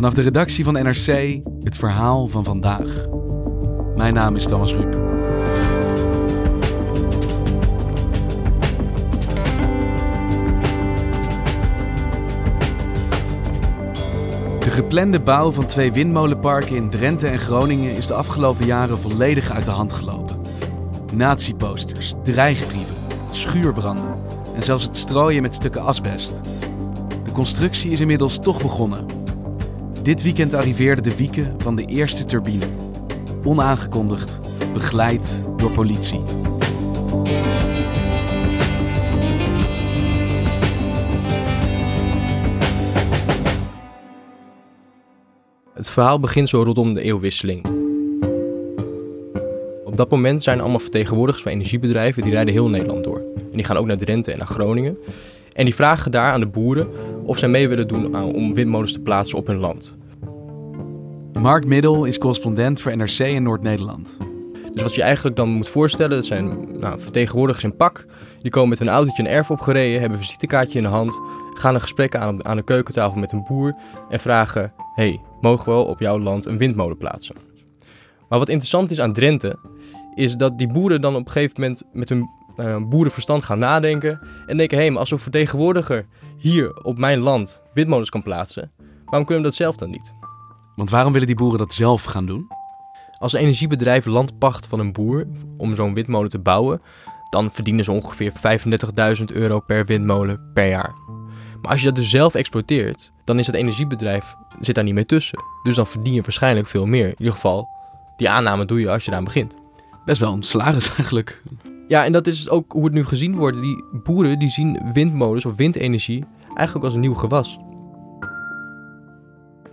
Vanaf de redactie van NRC het verhaal van vandaag. Mijn naam is Thomas Ruip. De geplande bouw van twee windmolenparken in Drenthe en Groningen is de afgelopen jaren volledig uit de hand gelopen. Nazi-posters, dreigbrieven, schuurbranden en zelfs het strooien met stukken asbest. De constructie is inmiddels toch begonnen. Dit weekend arriveerde de wieken van de eerste turbine. Onaangekondigd, begeleid door politie. Het verhaal begint zo rondom de eeuwwisseling. Op dat moment zijn allemaal vertegenwoordigers van energiebedrijven die rijden heel Nederland door. En die gaan ook naar Drenthe en naar Groningen. En die vragen daar aan de boeren of zij mee willen doen aan- om windmolens te plaatsen op hun land. Mark Middel is correspondent voor NRC in Noord-Nederland. Dus wat je eigenlijk dan moet voorstellen, dat zijn nou, vertegenwoordigers in pak. Die komen met hun autootje een erf opgereden, hebben een visitekaartje in de hand, gaan een gesprek aan aan de keukentafel met een boer en vragen: hey, mogen we op jouw land een windmolen plaatsen? Maar wat interessant is aan Drenthe, is dat die boeren dan op een gegeven moment met hun eh, boerenverstand gaan nadenken en denken: hé, hey, maar als een vertegenwoordiger hier op mijn land windmolens kan plaatsen, waarom kunnen we dat zelf dan niet? Want waarom willen die boeren dat zelf gaan doen? Als een energiebedrijf land pacht van een boer om zo'n windmolen te bouwen, dan verdienen ze ongeveer 35.000 euro per windmolen per jaar. Maar als je dat dus zelf exploiteert, dan is het energiebedrijf zit daar niet mee tussen. Dus dan verdien je waarschijnlijk veel meer. In ieder geval, die aanname doe je als je daar begint. Best wel een salaris eigenlijk. Ja, en dat is ook hoe het nu gezien wordt. Die boeren die zien windmolens of windenergie eigenlijk als een nieuw gewas.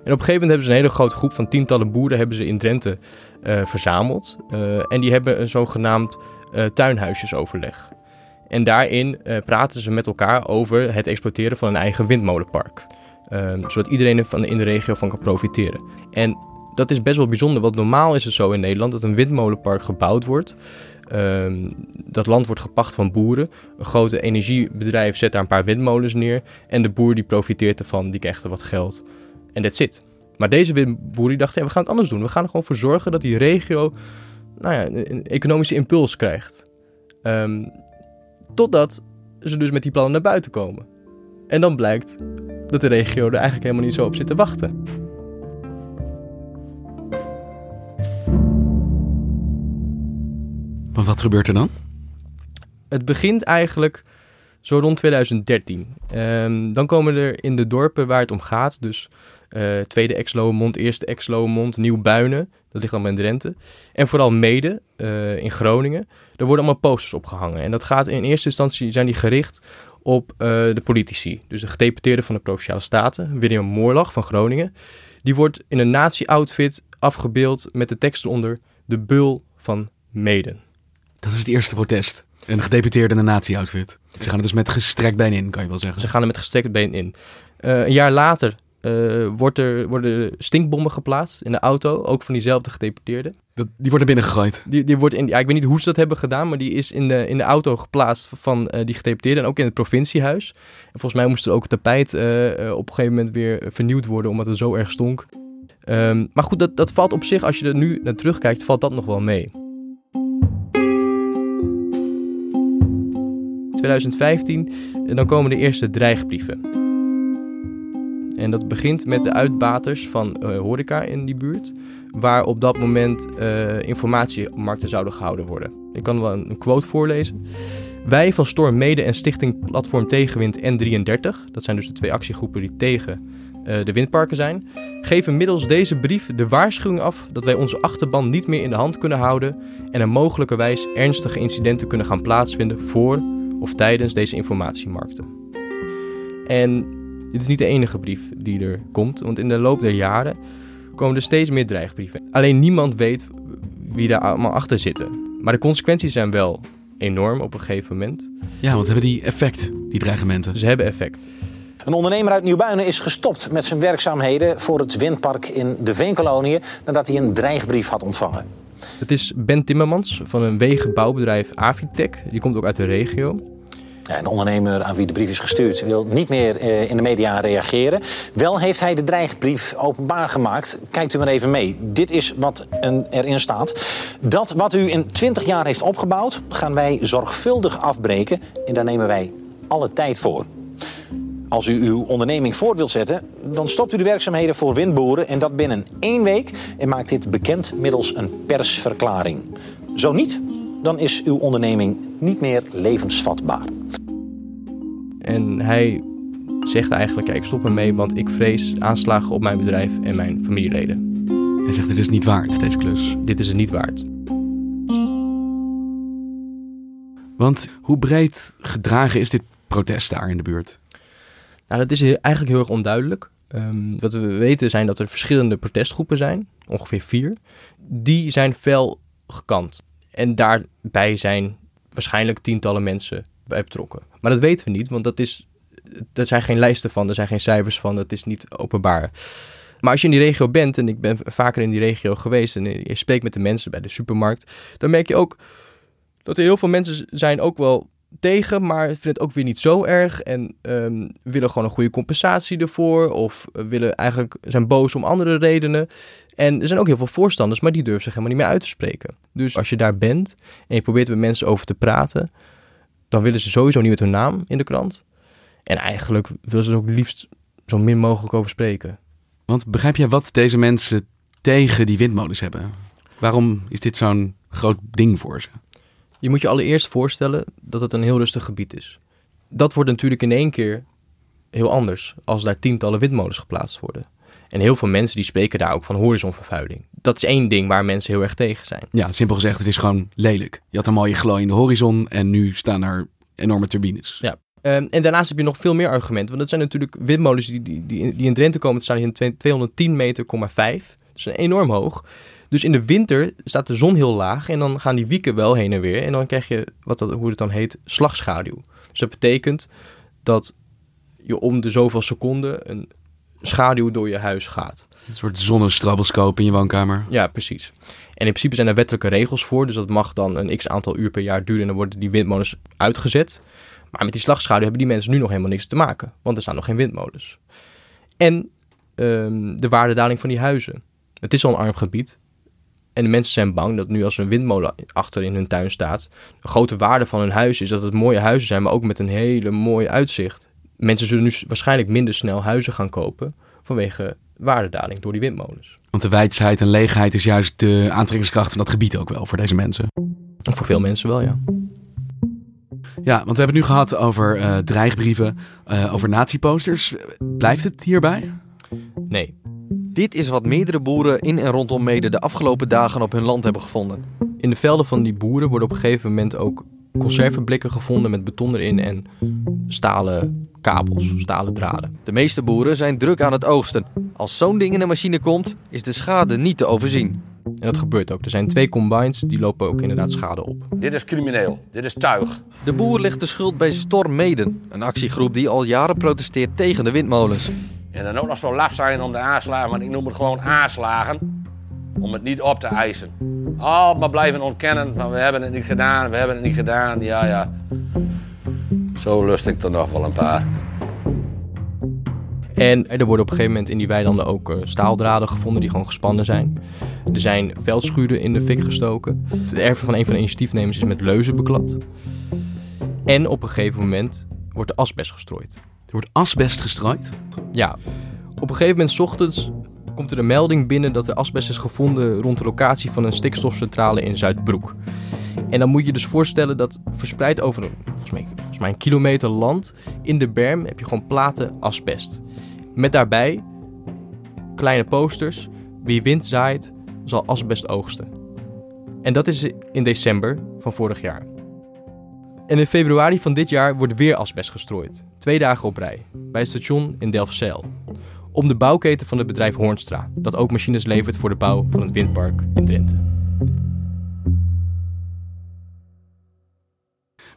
En op een gegeven moment hebben ze een hele grote groep van tientallen boeren hebben ze in Drenthe eh, verzameld. Eh, en die hebben een zogenaamd eh, tuinhuisjesoverleg. En daarin praten ze met elkaar over het exploiteren van een eigen windmolenpark. Ehm, zodat iedereen er van in de regio van kan profiteren. En dat is best wel bijzonder, want normaal is het zo in Nederland dat een windmolenpark gebouwd wordt. Ehm, dat land wordt gepacht van boeren. Een grote energiebedrijf zet daar een paar windmolens neer. En de boer die profiteert ervan, die krijgt er wat geld. En that's it. Maar deze windboer die dacht, ja, we gaan het anders doen. We gaan er gewoon voor zorgen dat die regio nou ja, een, een economische impuls krijgt. Ehm, totdat ze dus met die plannen naar buiten komen. En dan blijkt dat de regio er eigenlijk helemaal niet zo op zit te wachten. Wat gebeurt er dan? Het begint eigenlijk zo rond 2013. Ehm, dan komen er in de dorpen waar het om gaat, dus eh, Tweede Exloemond, Eerste Exloemond, Nieuw-Buinen, dat ligt allemaal in Drenthe. En vooral Mede, eh, in Groningen, er worden allemaal posters opgehangen. En dat gaat in eerste instantie, zijn die gericht op eh, de politici. Dus de gedeputeerde van de Provinciale Staten, William Moorlag van Groningen. Die wordt in een nazi-outfit afgebeeld met de tekst eronder, de bul van Meden. Dat is het eerste protest. Een gedeputeerde in een nazi-outfit. Ze gaan er dus met gestrekt been in, kan je wel zeggen. Ze gaan er met gestrekt been in. Eh, een jaar later eh, wordt er, worden er stinkbommen geplaatst in de auto, ook van diezelfde gedeputeerde. Dat, die worden binnengegooid. Die, die wordt in, ja, ik weet niet hoe ze dat hebben gedaan, maar die is in de, in de auto geplaatst van eh, die gedeputeerde en ook in het provinciehuis. En volgens mij moest er ook het tapijt op een gegeven moment weer vernieuwd worden, omdat het zo erg stonk. Ehm, maar goed, dat, dat valt op zich, als je er nu naar terugkijkt, valt dat nog wel mee. 2015, en dan komen de eerste dreigbrieven. En dat begint met de uitbaters van eh, horeca in die buurt, waar op dat moment eh informatiemarkten zouden gehouden worden. Ik kan wel een, quote voorlezen. Wij van Storm Mede en Stichting Platform Tegenwind N33, dat zijn dus de twee actiegroepen die tegen uh, de windparken zijn, geven middels deze brief de waarschuwing af dat wij onze achterban niet meer in de hand kunnen houden en er mogelijkerwijs ernstige incidenten kunnen gaan plaatsvinden voor of tijdens deze informatiemarkten. En dit is niet de enige brief die er komt, want in de loop der jaren komen er steeds meer dreigbrieven. Alleen niemand weet wie daar allemaal achter zitten. Maar de consequenties zijn wel enorm op een gegeven moment. Ja, want hebben die effect, die dreigementen? Ze hebben effect. Een ondernemer uit Nieuwbuinen is gestopt met zijn werkzaamheden voor het windpark in de Veenkoloniën nadat hij een dreigbrief had ontvangen. Het is Ben Timmermans van een wegenbouwbedrijf Avitec. Die komt ook uit de regio. Ja, een ondernemer aan wie de brief is gestuurd wil niet meer eh, in de media reageren. Wel heeft hij de dreigbrief openbaar gemaakt. Kijkt u maar even mee. Dit is wat erin staat. Dat wat u in 20 jaar heeft opgebouwd, gaan wij zorgvuldig afbreken. En daar nemen wij alle tijd voor. Als u uw onderneming voort wilt zetten, dan stopt u de werkzaamheden voor windboeren en dat binnen één week en maakt dit bekend middels een persverklaring. Zo niet, dan is uw onderneming niet meer levensvatbaar. En hij zegt eigenlijk, kijk, stop ermee, want ik vrees aanslagen op mijn bedrijf en mijn familieleden. Hij zegt, dit is niet waard, deze klus. Dit is het niet waard. Want hoe breed gedragen is dit protest daar in de buurt? Nou, dat is eigenlijk heel erg onduidelijk. Um, wat we weten zijn dat er verschillende protestgroepen zijn, ongeveer vier. Die zijn fel gekant. En daarbij zijn waarschijnlijk tientallen mensen bij betrokken. Maar dat weten we niet, want dat is, er zijn geen lijsten van, er zijn geen cijfers van, dat is niet openbaar. Maar als je in die regio bent, en ik ben vaker in die regio geweest en je spreekt met de mensen bij de supermarkt, dan merk je ook dat er heel veel mensen zijn ook wel tegen, maar vinden het ook weer niet zo erg. En um, willen gewoon een goede compensatie ervoor. Of willen eigenlijk zijn boos om andere redenen. En er zijn ook heel veel voorstanders, maar die durven zich helemaal niet meer uit te spreken. Dus als je daar bent en je probeert met mensen over te praten, dan willen ze sowieso niet met hun naam in de krant. En eigenlijk willen ze er ook liefst zo min mogelijk over spreken. Want begrijp jij wat deze mensen tegen die windmolens hebben? Waarom is dit zo'n groot ding voor ze? Je moet je allereerst voorstellen dat het een heel rustig gebied is. Dat wordt natuurlijk in één keer heel anders als daar tientallen windmolens geplaatst worden. En heel veel mensen die spreken daar ook van horizonvervuiling. Dat is één ding waar mensen heel erg tegen zijn. Ja, simpel gezegd, het is gewoon lelijk. Je had een mooie glooiende horizon en nu staan er enorme turbines. Ja. Um, en daarnaast heb je nog veel meer argumenten. Want dat zijn natuurlijk windmolens die, die, die, in Drenthe komen te staan in 210 meter, 5. Dat is enorm hoog. Dus in de winter staat de zon heel laag en dan gaan die wieken wel heen en weer. En dan krijg je, wat dat, hoe het dan heet, slagschaduw. Dus dat betekent dat je om de zoveel seconden een schaduw door je huis gaat. Een soort zonnestrabelscoop in je woonkamer. Ja, precies. En in principe zijn er wettelijke regels voor. Dus dat mag dan een x aantal uur per jaar duren en dan worden die windmolens uitgezet. Maar met die slagschaduw hebben die mensen nu nog helemaal niks te maken. Want er staan nog geen windmolens. En um, de waardedaling van die huizen. Het is al een arm gebied. En de mensen zijn bang dat nu als er een windmolen achter in hun tuin staat, de grote waarde van hun huis is dat het mooie huizen zijn, maar ook met een hele mooie uitzicht. Mensen zullen nu waarschijnlijk minder snel huizen gaan kopen vanwege waardedaling door die windmolens. Want de wijsheid en leegheid is juist de aantrekkingskracht van dat gebied ook wel voor deze mensen. Voor veel mensen wel, ja. Ja, want we hebben het nu gehad over uh, dreigbrieven, uh, over nazi-posters. Blijft het hierbij? Nee. Dit is wat meerdere boeren in en rondom Mede de afgelopen dagen op hun land hebben gevonden. In de velden van die boeren worden op een gegeven moment ook conservenblikken gevonden met beton erin en stalen kabels, stalen draden. De meeste boeren zijn druk aan het oogsten. Als zo'n ding in de machine komt, is de schade niet te overzien. En dat gebeurt ook. Er zijn twee combines, die lopen ook inderdaad schade op. Dit is crimineel. Dit is tuig. De boer legt de schuld bij Storm Meden, een actiegroep die al jaren protesteert tegen de windmolens. En dan ook nog zo laf zijn om de aanslagen, want ik noem het gewoon aanslagen, om het niet op te eisen. Al maar blijven ontkennen van we hebben het niet gedaan, we hebben het niet gedaan, ja ja. Zo lust ik er nog wel een paar. En er worden op een gegeven moment in die weilanden ook uh, staaldraden gevonden die gewoon gespannen zijn. Er zijn veldschuren in de fik gestoken. Het erven van een van de initiatiefnemers is met leuzen beklad. En op een gegeven moment wordt de asbest gestrooid. Er wordt asbest gestrooid? Ja. Op een gegeven moment, s ochtends, komt er een melding binnen dat er asbest is gevonden rond de locatie van een stikstofcentrale in Zuidbroek. En dan moet je dus voorstellen dat verspreid over een, volgens mij, volgens mij een kilometer land in de berm heb je gewoon platen asbest. Met daarbij kleine posters. Wie wind zaait, zal asbest oogsten. En dat is in december van vorig jaar. En in februari van dit jaar wordt weer asbest gestrooid. Twee dagen op rij. Bij het station in Delfzijl. Om de bouwketen van het bedrijf Hoornstra. Dat ook machines levert voor de bouw van het windpark in Drenthe.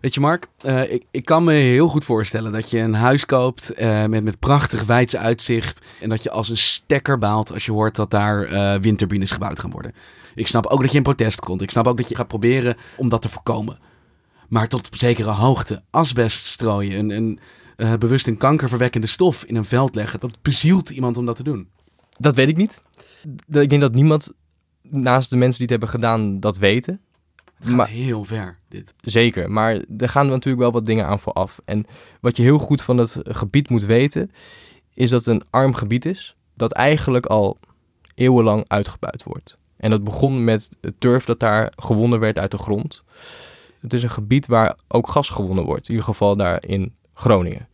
Weet je, Mark, uh, ik, ik kan me heel goed voorstellen dat je een huis koopt uh, met, met prachtig wijdse uitzicht. En dat je als een stekker baalt als je hoort dat daar uh, windturbines gebouwd gaan worden. Ik snap ook dat je in protest komt. Ik snap ook dat je gaat proberen om dat te voorkomen. Maar tot op zekere hoogte asbest strooien, een, een uh, bewust een kankerverwekkende stof in een veld leggen, dat bezielt iemand om dat te doen. Dat weet ik niet. Ik denk dat niemand naast de mensen die het hebben gedaan dat weten. Het gaat maar, heel ver, dit. Zeker, maar er gaan natuurlijk wel wat dingen aan vooraf. En wat je heel goed van het gebied moet weten, is dat het een arm gebied is, dat eigenlijk al eeuwenlang uitgebuit wordt. En dat begon met het turf dat daar gewonnen werd uit de grond. Het is een gebied waar ook gas gewonnen wordt, in ieder geval daar in Groningen.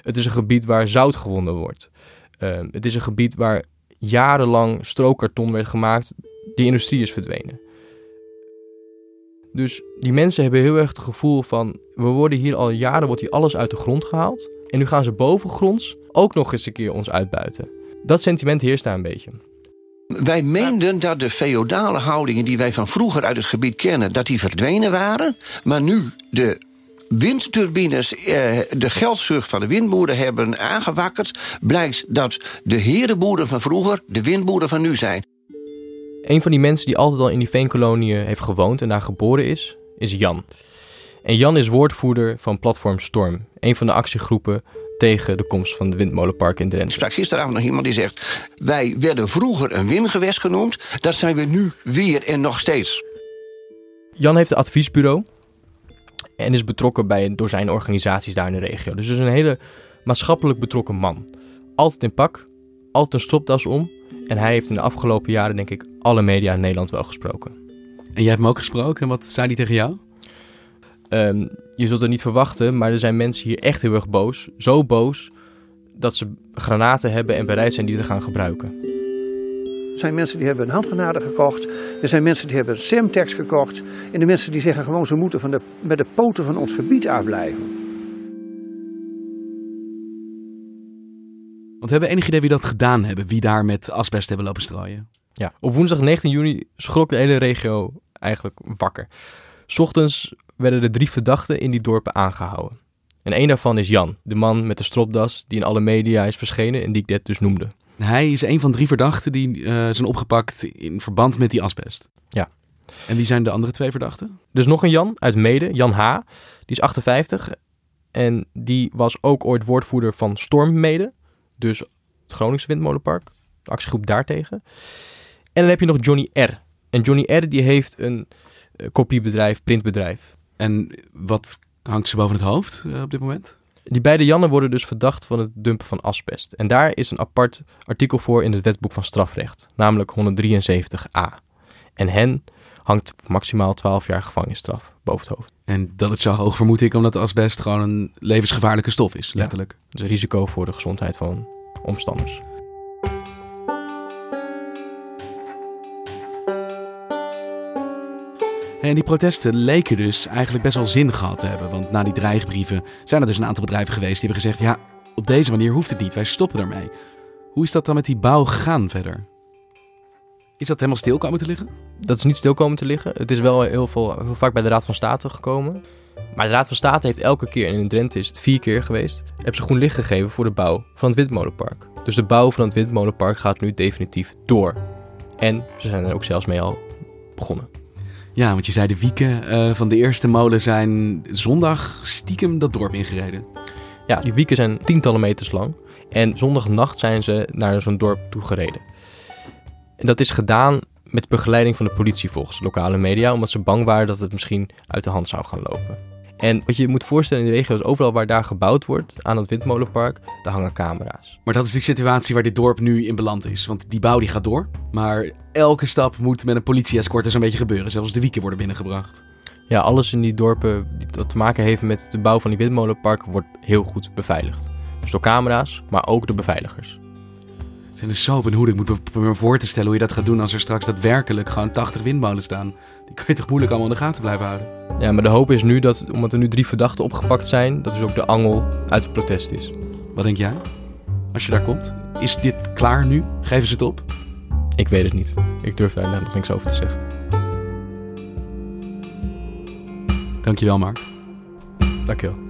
Het is een gebied waar zout gewonnen wordt. Uh, het is een gebied waar jarenlang strookkarton werd gemaakt. Die industrie is verdwenen. Dus die mensen hebben heel erg het gevoel van... we worden hier al jaren, wordt hier alles uit de grond gehaald... en nu gaan ze bovengronds ook nog eens een keer ons uitbuiten. Dat sentiment heerst daar een beetje. Wij meenden dat de feodale houdingen die wij van vroeger uit het gebied kennen... dat die verdwenen waren, maar nu de windturbines eh, de geldzucht van de windboeren hebben aangewakkerd... blijkt dat de herenboeren van vroeger de windboeren van nu zijn. Een van die mensen die altijd al in die veenkoloniën heeft gewoond en daar geboren is, is Jan. En Jan is woordvoerder van Platform Storm, een van de actiegroepen tegen de komst van de windmolenpark in Drenthe. Ik sprak gisteravond nog iemand die zegt... wij werden vroeger een windgewest genoemd, dat zijn we nu weer en nog steeds. Jan heeft een adviesbureau en is betrokken bij door zijn organisaties daar in de regio. Dus is een hele maatschappelijk betrokken man. Altijd in pak, altijd een stropdas om. En hij heeft in de afgelopen jaren, denk ik, alle media in Nederland wel gesproken. En jij hebt hem ook gesproken. En wat zei hij tegen jou? Um, je zult het niet verwachten, maar er zijn mensen hier echt heel erg boos. Zo boos dat ze granaten hebben en bereid zijn die te gaan gebruiken. Er zijn mensen die hebben een handgranaten gekocht. Er zijn mensen die hebben Semtex gekocht. En de mensen die zeggen gewoon ze moeten van de, met de poten van ons gebied afblijven. Want we hebben enig idee wie dat gedaan hebben. Wie daar met asbest hebben lopen strooien. Ja, op woensdag 19 juni schrok de hele regio eigenlijk wakker. Ochtends werden de drie verdachten in die dorpen aangehouden. En één daarvan is Jan, de man met de stropdas die in alle media is verschenen en die ik net dus noemde. Hij is een van drie verdachten die uh, zijn opgepakt in verband met die asbest. Ja. En wie zijn de andere twee verdachten? Dus nog een Jan uit Mede, Jan H. Die is 58 en die was ook ooit woordvoerder van Storm Mede. Dus het Groningse Windmolenpark, de actiegroep daartegen. En dan heb je nog Johnny R. En Johnny R. die heeft een uh, kopiebedrijf, printbedrijf. En wat hangt ze boven het hoofd uh, op dit moment? Die beide Jannen worden dus verdacht van het dumpen van asbest. En daar is een apart artikel voor in het wetboek van strafrecht, namelijk 173a. En hen hangt maximaal 12 jaar gevangenisstraf boven het hoofd. En dat het zo hoog vermoed ik omdat asbest gewoon een levensgevaarlijke stof is, letterlijk. Ja, dus een risico voor de gezondheid van omstanders. En die protesten leken dus eigenlijk best wel zin gehad te hebben. Want na die dreigbrieven zijn er dus een aantal bedrijven geweest die hebben gezegd: ja, op deze manier hoeft het niet, wij stoppen ermee. Hoe is dat dan met die bouw gegaan verder? Is dat helemaal stil komen te liggen? Dat is niet stil komen te liggen. Het is wel heel, veel, heel vaak bij de Raad van State gekomen. Maar de Raad van State heeft elke keer, en in Drenthe is het vier keer geweest, hebben ze groen licht gegeven voor de bouw van het windmolenpark. Dus de bouw van het windmolenpark gaat nu definitief door. En ze zijn er ook zelfs mee al begonnen. Ja, want je zei de wieken uh, van de eerste molen zijn zondag stiekem dat dorp ingereden. Ja, die wieken zijn tientallen meters lang. En zondagnacht zijn ze naar zo'n dorp toe gereden. En dat is gedaan met begeleiding van de politie volgens lokale media, omdat ze bang waren dat het misschien uit de hand zou gaan lopen. En wat je moet voorstellen in de regio is overal waar daar gebouwd wordt aan het windmolenpark, daar hangen camera's. Maar dat is die situatie waar dit dorp nu in beland is. Want die bouw die gaat door, maar elke stap moet met een politie-escort zo'n beetje gebeuren. Zelfs de wieken worden binnengebracht. Ja, alles in die dorpen die dat te maken heeft met de bouw van die windmolenparken wordt heel goed beveiligd. Dus door camera's, maar ook door beveiligers. Het zijn dus zo benieuwd. Ik moet me voor te stellen hoe je dat gaat doen als er straks daadwerkelijk gewoon 80 windmolens staan. Die kan je toch moeilijk allemaal in de gaten blijven houden. Ja, maar de hoop is nu dat, omdat er nu drie verdachten opgepakt zijn, dat dus ook de angel uit het protest is. Wat denk jij? Als je daar komt? Is dit klaar nu? Geven ze het op? Ik weet het niet. Ik durf daar nog niks over te zeggen. Dankjewel, Mark. Dankjewel.